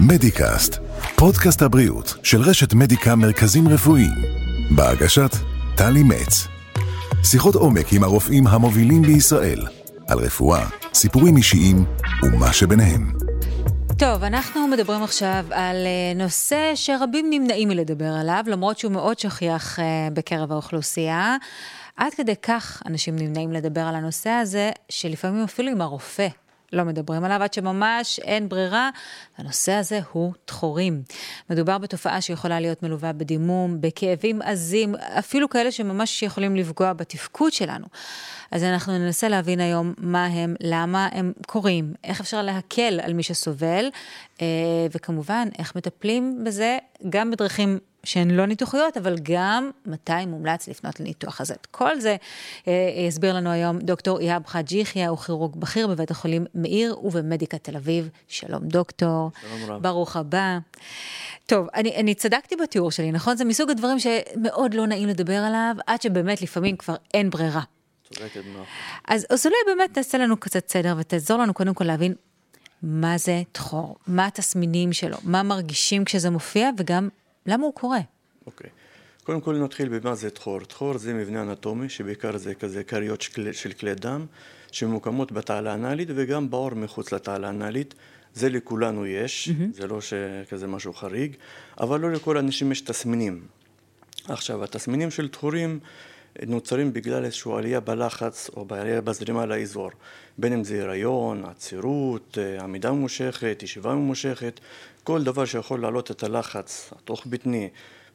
מדיקאסט, פודקאסט הבריאות של רשת מדיקה מרכזים רפואיים, בהגשת טלי מצ. שיחות עומק עם הרופאים המובילים בישראל, על רפואה, סיפורים אישיים ומה שביניהם. טוב, אנחנו מדברים עכשיו על אה, נושא שרבים נמנעים מלדבר עליו, למרות שהוא מאוד שכיח אה, בקרב האוכלוסייה. עד כדי כך אנשים נמנעים לדבר על הנושא הזה, שלפעמים אפילו עם הרופא לא מדברים עליו, עד שממש אין ברירה. הנושא הזה הוא דחורים. מדובר בתופעה שיכולה להיות מלווה בדימום, בכאבים עזים, אפילו כאלה שממש יכולים לפגוע בתפקוד שלנו. אז אנחנו ננסה להבין היום מה הם, למה הם קורים, איך אפשר להקל על מי שסובל, אה, וכמובן, איך מטפלים בזה גם בדרכים שהן לא ניתוחיות, אבל גם מתי מומלץ לפנות לניתוח. אז את כל זה אה, יסביר לנו היום דוקטור איהאב חאג' יחיא, הוא כירורג בכיר בבית החולים מאיר ובמדיקה תל אביב. שלום דוקטור. שלום רב. ברוך הבא. טוב, אני, אני צדקתי בתיאור שלי, נכון? זה מסוג הדברים שמאוד לא נעים לדבר עליו, עד שבאמת לפעמים כבר אין ברירה. צודקת מאוד. אז, אז אולי באמת תעשה לנו קצת סדר ותעזור לנו קודם כל להבין מה זה דחור, מה התסמינים שלו, מה מרגישים כשזה מופיע וגם למה הוא קורה. אוקיי. קודם כל נתחיל במה זה תחור. תחור זה מבנה אנטומי, שבעיקר זה כזה כריות של של כלי דם, שממוקמות בתעלה האנלית וגם בעור מחוץ לתעלה האנלית. זה לכולנו יש, זה לא שכזה משהו חריג, אבל לא לכל האנשים יש תסמינים. עכשיו, התסמינים של דחורים נוצרים בגלל איזושהי עלייה בלחץ או בעלייה בזרימה לאזור. בין אם זה הריון, עצירות, אה, עמידה ממושכת, ישיבה ממושכת, כל דבר שיכול להעלות את הלחץ התוך בטני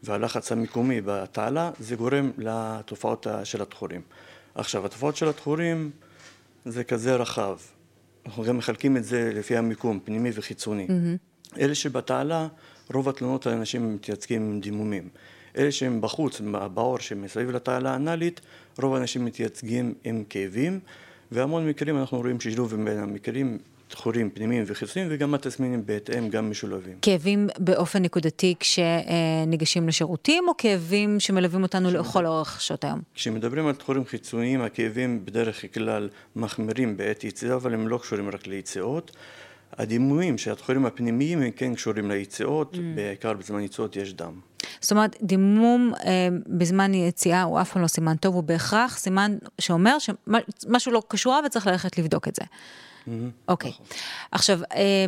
והלחץ המקומי בתעלה, זה גורם לתופעות של הדחורים. עכשיו, התופעות של הדחורים זה כזה רחב. אנחנו גם מחלקים את זה לפי המיקום, פנימי וחיצוני. אלה שבתעלה, רוב התלונות על אנשים מתייצגים עם דימומים. אלה שהם בחוץ, בעור שמסביב לתעלה האנלית, רוב האנשים מתייצגים עם כאבים, והמון מקרים אנחנו רואים שילוב בין המקרים, דחורים פנימיים וחיצוניים, וגם התסמינים בהתאם גם משולבים. כאבים באופן נקודתי כשניגשים לשירותים, או כאבים שמלווים אותנו לכל אורך שעות היום? כשמדברים על דחורים חיצוניים, הכאבים בדרך כלל מחמירים בעת יציאה, אבל הם לא קשורים רק ליציאות. הדימומים של הדחורים הפנימיים הם כן קשורים ליציאות, בעיקר בזמן יציאות יש דם. זאת אומרת, דימום אה, בזמן יציאה הוא אף פעם לא סימן טוב, הוא בהכרח סימן שאומר שמשהו לא קשורה וצריך ללכת לבדוק את זה. אוקיי. עכשיו, אה,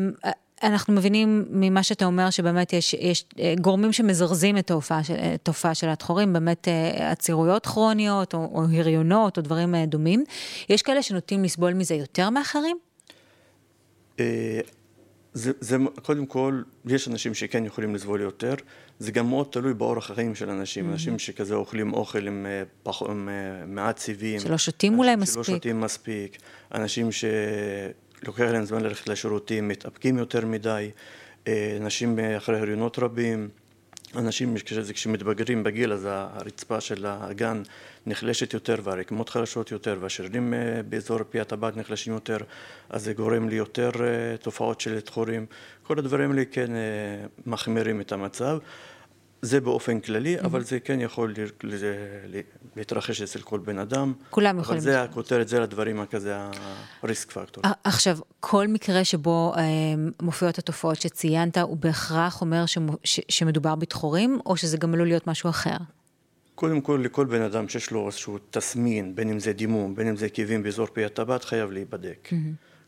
אנחנו מבינים ממה שאתה אומר שבאמת יש, יש אה, גורמים שמזרזים את התופעה של, התופעה של הדחורים, באמת אה, עצירויות כרוניות או, או הריונות או דברים אה, דומים. יש כאלה שנוטים לסבול מזה יותר מאחרים? אה, זה, זה קודם כל, יש אנשים שכן יכולים לסבול יותר, זה גם מאוד תלוי באורח החיים של אנשים, אנשים שכזה אוכלים אוכל עם, אה, פח, עם אה, מעט סיבים, שלא שותים אולי אנשים שלא מספיק. שותים מספיק, אנשים שלוקח להם זמן ללכת לשירותים, מתאפקים יותר מדי, אנשים אחרי הריונות רבים, אנשים כש- כשמתבגרים בגיל אז הרצפה של האגן נחלשת יותר והרקמות חלשות יותר והשרירים אה, באזור פי הטבעת נחלשים יותר אז זה גורם ליותר אה, תופעות של דחורים. כל הדברים האלה כן אה, מחמירים את המצב. זה באופן כללי אבל זה כן יכול ל- ל- ל- להתרחש אצל כל בן אדם. כולם אבל יכולים זה הכותרת זה לדברים הכזה הריסק פקטור עכשיו, כל מקרה שבו אה, מופיעות התופעות שציינת, הוא בהכרח אומר שמו, ש, שמדובר בדחורים, או שזה גם עלול להיות משהו אחר? קודם כל, לכל בן אדם שיש לו איזשהו תסמין, בין אם זה דימום, בין אם זה כאבים באזור פי הטבעת, חייב להיבדק.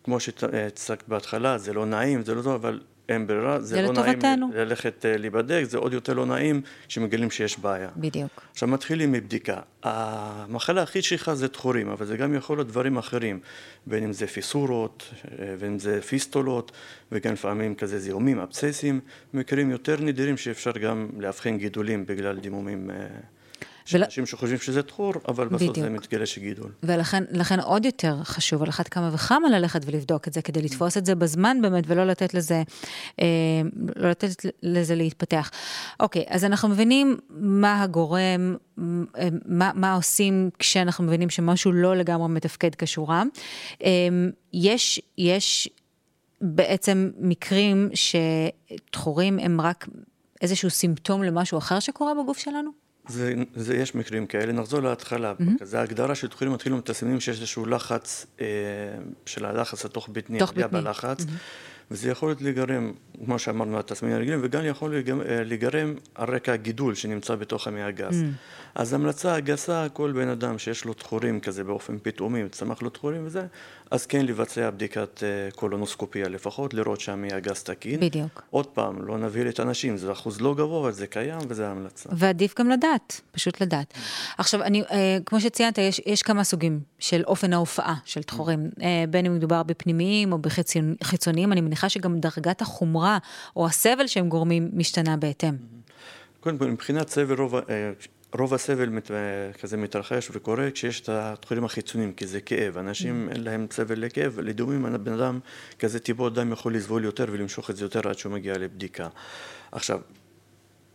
כמו שהצגת בהתחלה, זה לא נעים, זה לא טוב, אבל אין ברירה, זה, זה לא נעים לטובתנו. ללכת אה, להיבדק, זה עוד יותר לא נעים כשמגלים שיש בעיה. בדיוק. עכשיו מתחילים מבדיקה. המחלה הכי שכיחה זה דחורים, אבל זה גם יכול להיות דברים אחרים, בין אם זה פיסורות, אה, בין אם זה פיסטולות, וגם לפעמים כזה זיהומים, אבססים, מקרים יותר נדירים שאפשר גם לאבחן גידולים בגלל דימומים. ול- אנשים שחושבים שזה דחור, אבל בסוף זה בדיוק. מתגלה שגידול. ולכן לכן עוד יותר חשוב על אחת כמה וכמה ללכת ולבדוק את זה, כדי לתפוס את זה בזמן באמת, ולא לתת לזה, אה, לא לתת לזה להתפתח. אוקיי, אז אנחנו מבינים מה הגורם, אה, מה, מה עושים כשאנחנו מבינים שמשהו לא לגמרי מתפקד כשורה. אה, יש, יש בעצם מקרים שדחורים הם רק איזשהו סימפטום למשהו אחר שקורה בגוף שלנו? זה, זה, יש מקרים כאלה, נחזור להתחלה. Mm-hmm. זה ההגדרה של תחומים מתחילים מתסמינים שיש איזשהו לחץ, אה, של הלחץ התוך בטני, עלייה בלחץ, mm-hmm. וזה יכול להיות להיגרם, כמו שאמרנו, התסמינים הרגילים, וגם יכול להיגרם על רקע הגידול שנמצא בתוך המעי הגס. Mm-hmm. אז המלצה הגסה, כל בן אדם שיש לו תחורים כזה באופן פתאומי, צמח לו תחורים וזה, אז כן לבצע בדיקת אה, קולונוסקופיה לפחות, לראות שהמעי הגס תקין. בדיוק. עוד פעם, לא נבהיל את האנשים, זה אחוז לא גבוה, אבל זה קיים וזה ההמלצה. ועדיף גם לדעת, פשוט לדעת. עכשיו, אני, אה, כמו שציינת, יש, יש כמה סוגים של אופן ההופעה של תחורים, אה, בין אם מדובר בפנימיים או בחיצוניים, אני מניחה שגם דרגת החומרה או הסבל שהם גורמים משתנה בהתאם. קודם כל, מבחינת סבל רוב, רוב הסבל מת, כזה מתרחש וקורה כשיש את התחורים החיצוניים, כי זה כאב. אנשים mm. אין להם סבל לכאב, לדומים הבן אדם כזה טיפות דם יכול לסבול יותר ולמשוך את זה יותר עד שהוא מגיע לבדיקה. עכשיו,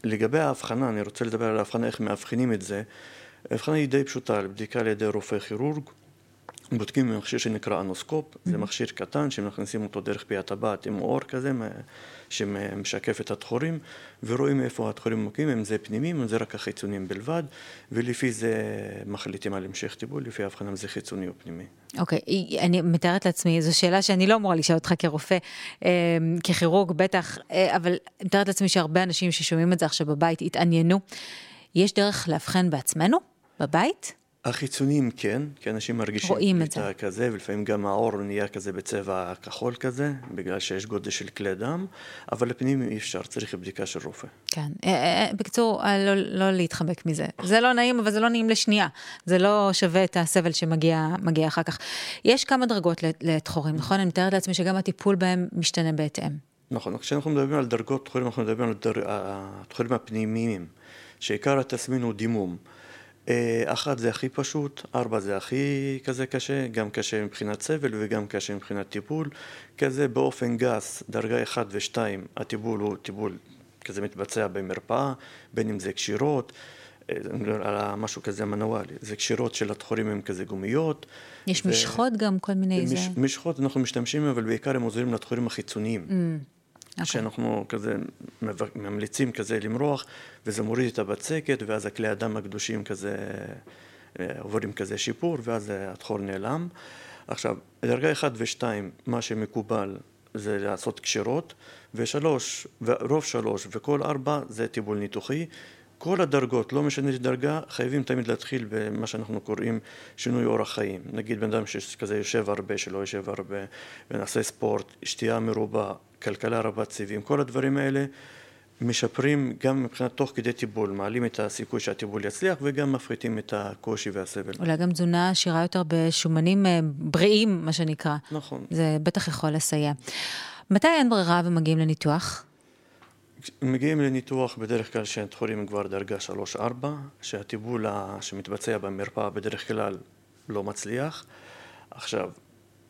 לגבי ההבחנה, אני רוצה לדבר על ההבחנה, איך מאבחנים את זה. ההבחנה היא די פשוטה, בדיקה על ידי רופא כירורג. בודקים במכשיר שנקרא אנוסקופ, זה mm-hmm. מכשיר קטן שמכניסים אותו דרך פי הטבעת עם אור כזה שמשקף את התחורים ורואים איפה התחורים מוקים, אם זה פנימיים, אם זה רק החיצוניים בלבד ולפי זה מחליטים על המשך טיפול, לפי ההבחנה אם זה חיצוני או פנימי. אוקיי, okay, אני מתארת לעצמי, זו שאלה שאני לא אמורה לשאול אותך כרופא, אה, ככירורג בטח, אה, אבל מתארת לעצמי שהרבה אנשים ששומעים את זה עכשיו בבית התעניינו. יש דרך לאבחן בעצמנו, בבית? החיצוניים כן, כי אנשים מרגישים רואים את זה. כזה, ולפעמים גם האור נהיה כזה בצבע כחול כזה, בגלל שיש גודל של כלי דם, אבל לפנים אי אפשר, צריך בדיקה של רופא. כן, אה, אה, אה, בקיצור, לא, לא להתחמק מזה. זה לא נעים, אבל זה לא נעים לשנייה. זה לא שווה את הסבל שמגיע אחר כך. יש כמה דרגות לתחורים, נכון? אני מתארת לעצמי שגם הטיפול בהם משתנה בהתאם. נכון, כשאנחנו מדברים על דרגות תחורים, אנחנו מדברים על התחורים הפנימיים, שעיקר התסמין הוא דימום. אה, אחת זה הכי פשוט, ארבע זה הכי כזה קשה, גם קשה מבחינת סבל וגם קשה מבחינת טיפול. כזה באופן גס, דרגה אחת ושתיים, הטיפול הוא טיפול כזה מתבצע במרפאה, בין אם זה קשירות, אה, על משהו כזה מנואלי, זה קשירות של התחורים הם כזה גומיות. יש ו... משחות גם, כל מיני... מש, זה... משחות אנחנו משתמשים, אבל בעיקר הם עוזרים לתחורים החיצוניים. Mm. Okay. אוקיי. שאנחנו כזה ממליצים כזה למרוח, וזה מוריד את הבצקת, ואז הכלי הדם הקדושים כזה אה, עוברים כזה שיפור, ואז התחור נעלם. עכשיו, דרגה 1 ו-2, מה שמקובל זה לעשות קשירות, ושלוש, ורוב שלוש וכל ארבע זה טיפול ניתוחי. כל הדרגות, לא משנה דרגה, חייבים תמיד להתחיל במה שאנחנו קוראים שינוי אורח חיים. נגיד בן אדם שכזה יושב הרבה, שלא יושב הרבה, ונעשה ספורט, שתייה מרובה, כלכלה רבת סיבים, כל הדברים האלה משפרים גם מבחינת תוך כדי טיפול, מעלים את הסיכוי שהטיפול יצליח וגם מפחיתים את הקושי והסבל. אולי גם תזונה עשירה יותר בשומנים אה, בריאים, מה שנקרא. נכון. זה בטח יכול לסייע. מתי אין ברירה ומגיעים לניתוח? מגיעים לניתוח בדרך כלל שהתחולים כבר דרגה 3-4, שהטיפול שמתבצע במרפאה בדרך כלל לא מצליח. עכשיו,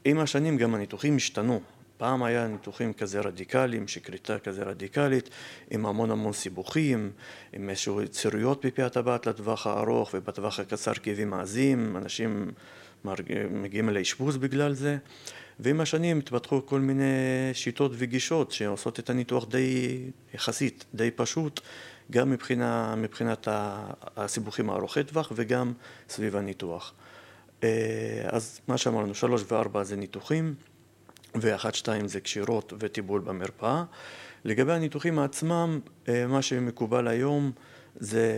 עם השנים גם הניתוחים השתנו. פעם היה ניתוחים כזה רדיקליים, שכריתה כזה רדיקלית, עם המון המון סיבוכים, עם איזשהו יצירויות בפי הטבעת לטווח הארוך, ובטווח הקצר כאבים עזים, אנשים מגיעים לאשפוז בגלל זה. ועם השנים התפתחו כל מיני שיטות וגישות שעושות את הניתוח די יחסית, די פשוט, גם מבחינה, מבחינת הסיבוכים הארוכי טווח וגם סביב הניתוח. אה, אז מה שאמרנו, שלוש וארבע זה ניתוחים, ואחת, שתיים זה קשירות וטיפול במרפאה. לגבי הניתוחים עצמם, אה, מה שמקובל היום זה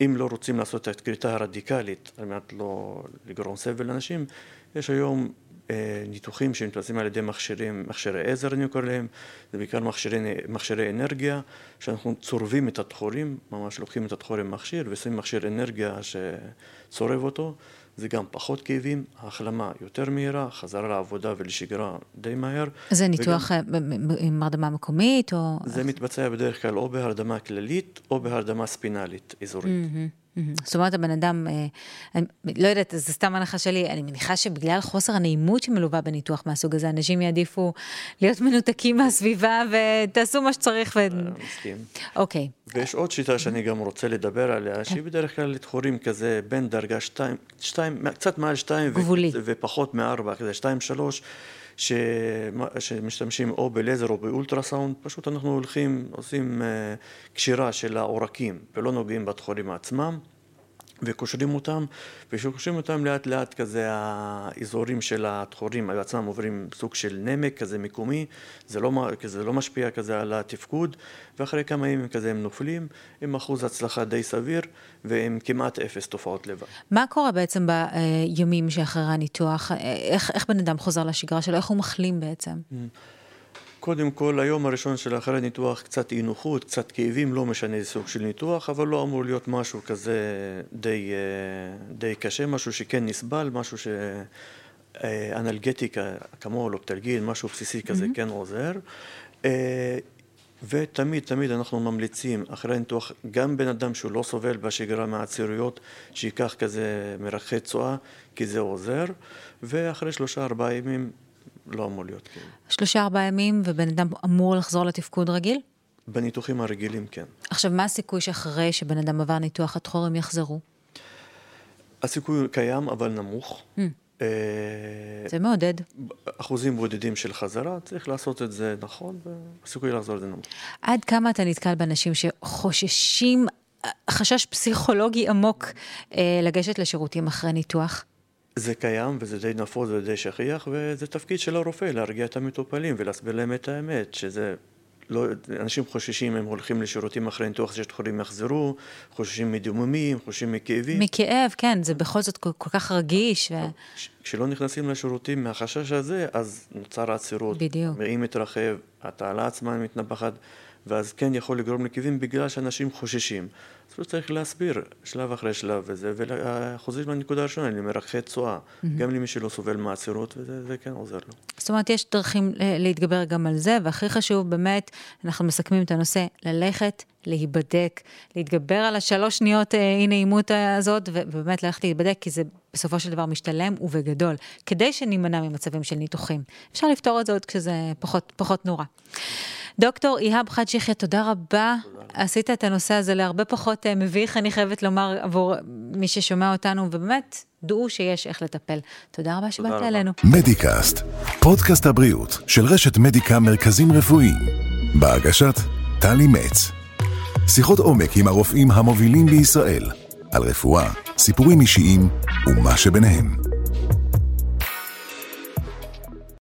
אם לא רוצים לעשות את הכריתה הרדיקלית על מנת לא לגרום סבל לאנשים, יש היום אה, ניתוחים שמתבצעים על ידי מכשירים, מכשירי עזר אני קורא להם, זה בעיקר מכשירי, מכשירי אנרגיה, שאנחנו צורבים את התחורים, ממש לוקחים את התחור עם מכשיר ושמים מכשיר אנרגיה שצורב אותו, זה גם פחות כאבים, ההחלמה יותר מהירה, חזרה לעבודה ולשגרה די מהר. זה ניתוח וגם, אה, עם הרדמה מקומית או... זה מתבצע בדרך כלל או בהרדמה כללית או בהרדמה ספינלית אזורית. Mm-hmm. זאת אומרת, הבן אדם, אה, אני לא יודעת, זו סתם הנחה שלי, אני מניחה שבגלל חוסר הנעימות שמלווה בניתוח מהסוג הזה, אנשים יעדיפו להיות מנותקים מהסביבה ותעשו מה שצריך. ו... אה, מסכים. אוקיי. ויש עוד שיטה שאני גם רוצה לדבר עליה, כן. שהיא בדרך כלל לתחורים כזה בין דרגה 2, 2 קצת מעל 2 גבולי. ופחות מ-4, כזה 2, 3. ש... שמשתמשים או בלייזר או באולטרסאונד, פשוט אנחנו הולכים, עושים אה, קשירה של העורקים ולא נוגעים בתחורים עצמם. וקושרים אותם, וכשקושרים אותם לאט לאט כזה האזורים של התחורים עצמם עוברים סוג של נמק כזה מקומי, זה לא, זה לא משפיע כזה על התפקוד, ואחרי כמה ימים כזה הם נופלים, עם אחוז הצלחה די סביר, ועם כמעט אפס תופעות לב. מה קורה בעצם בימים שאחרי הניתוח? איך, איך בן אדם חוזר לשגרה שלו? איך הוא מחלים בעצם? קודם כל, היום הראשון של אחרי הניתוח קצת אי נוחות, קצת כאבים, לא משנה איזה סוג של ניתוח, אבל לא אמור להיות משהו כזה די, אה, די קשה, משהו שכן נסבל, משהו שאנלגטיקה, כמו לופטלגין, משהו בסיסי כזה mm-hmm. כן עוזר. אה, ותמיד תמיד אנחנו ממליצים אחרי הניתוח גם בן אדם שהוא לא סובל בשגרה מהעצירויות שייקח כזה מרחי צואה כי זה עוזר ואחרי שלושה ארבעה ימים לא אמור להיות כן. שלושה ארבעה ימים ובן אדם אמור לחזור לתפקוד רגיל? בניתוחים הרגילים כן. עכשיו, מה הסיכוי שאחרי שבן אדם עבר ניתוח התחור הם יחזרו? הסיכוי קיים אבל נמוך. Mm. זה מעודד. אחוזים בודדים של חזרה, צריך לעשות את זה נכון, והסיכוי לחזור זה נמוך. עד כמה אתה נתקל באנשים שחוששים, חשש פסיכולוגי עמוק, אה, לגשת לשירותים אחרי ניתוח? זה קיים וזה די נפוץ ודי שכיח וזה תפקיד של הרופא להרגיע את המטופלים ולהסביר להם את האמת שזה לא, אנשים חוששים הם הולכים לשירותים אחרי ניתוח ששת חולים יחזרו, חוששים מדימומים, חוששים מכאבים. מכאב, כן, זה בכל זאת כל, כל כך רגיש. ו... כשלא נכנסים לשירותים מהחשש הזה, אז נוצר עצירות. בדיוק. ואם מתרחב, התעלה עצמה מתנפחת. ואז כן יכול לגרום לכאבים בגלל שאנשים חוששים. אז הוא צריך להסביר שלב אחרי שלב וזה, וחוזרים לנקודה הראשונה, למרחי צואה, mm-hmm. גם למי שלא סובל מעצירות, וזה כן עוזר לו. זאת אומרת, יש דרכים להתגבר גם על זה, והכי חשוב, באמת, אנחנו מסכמים את הנושא, ללכת, להיבדק, להתגבר על השלוש שניות אה, אי נעימות הזאת, ובאמת ללכת להיבדק, כי זה בסופו של דבר משתלם ובגדול, כדי שנימנע ממצבים של ניתוחים. אפשר לפתור את זה עוד כשזה פחות, פחות נורא. דוקטור איהאב חאג' יחיא, תודה רבה. עשית את הנושא הזה להרבה פחות אה, מביך, אני חייבת לומר, עבור מי ששומע אותנו, ובאמת, דעו שיש איך לטפל. תודה רבה שבאת אלינו. מדיקאסט, פודקאסט הבריאות של רשת מדיקה מרכזים רפואיים. בהגשת טלי מצ. שיחות עומק עם הרופאים המובילים בישראל, על רפואה, סיפורים אישיים ומה שביניהם.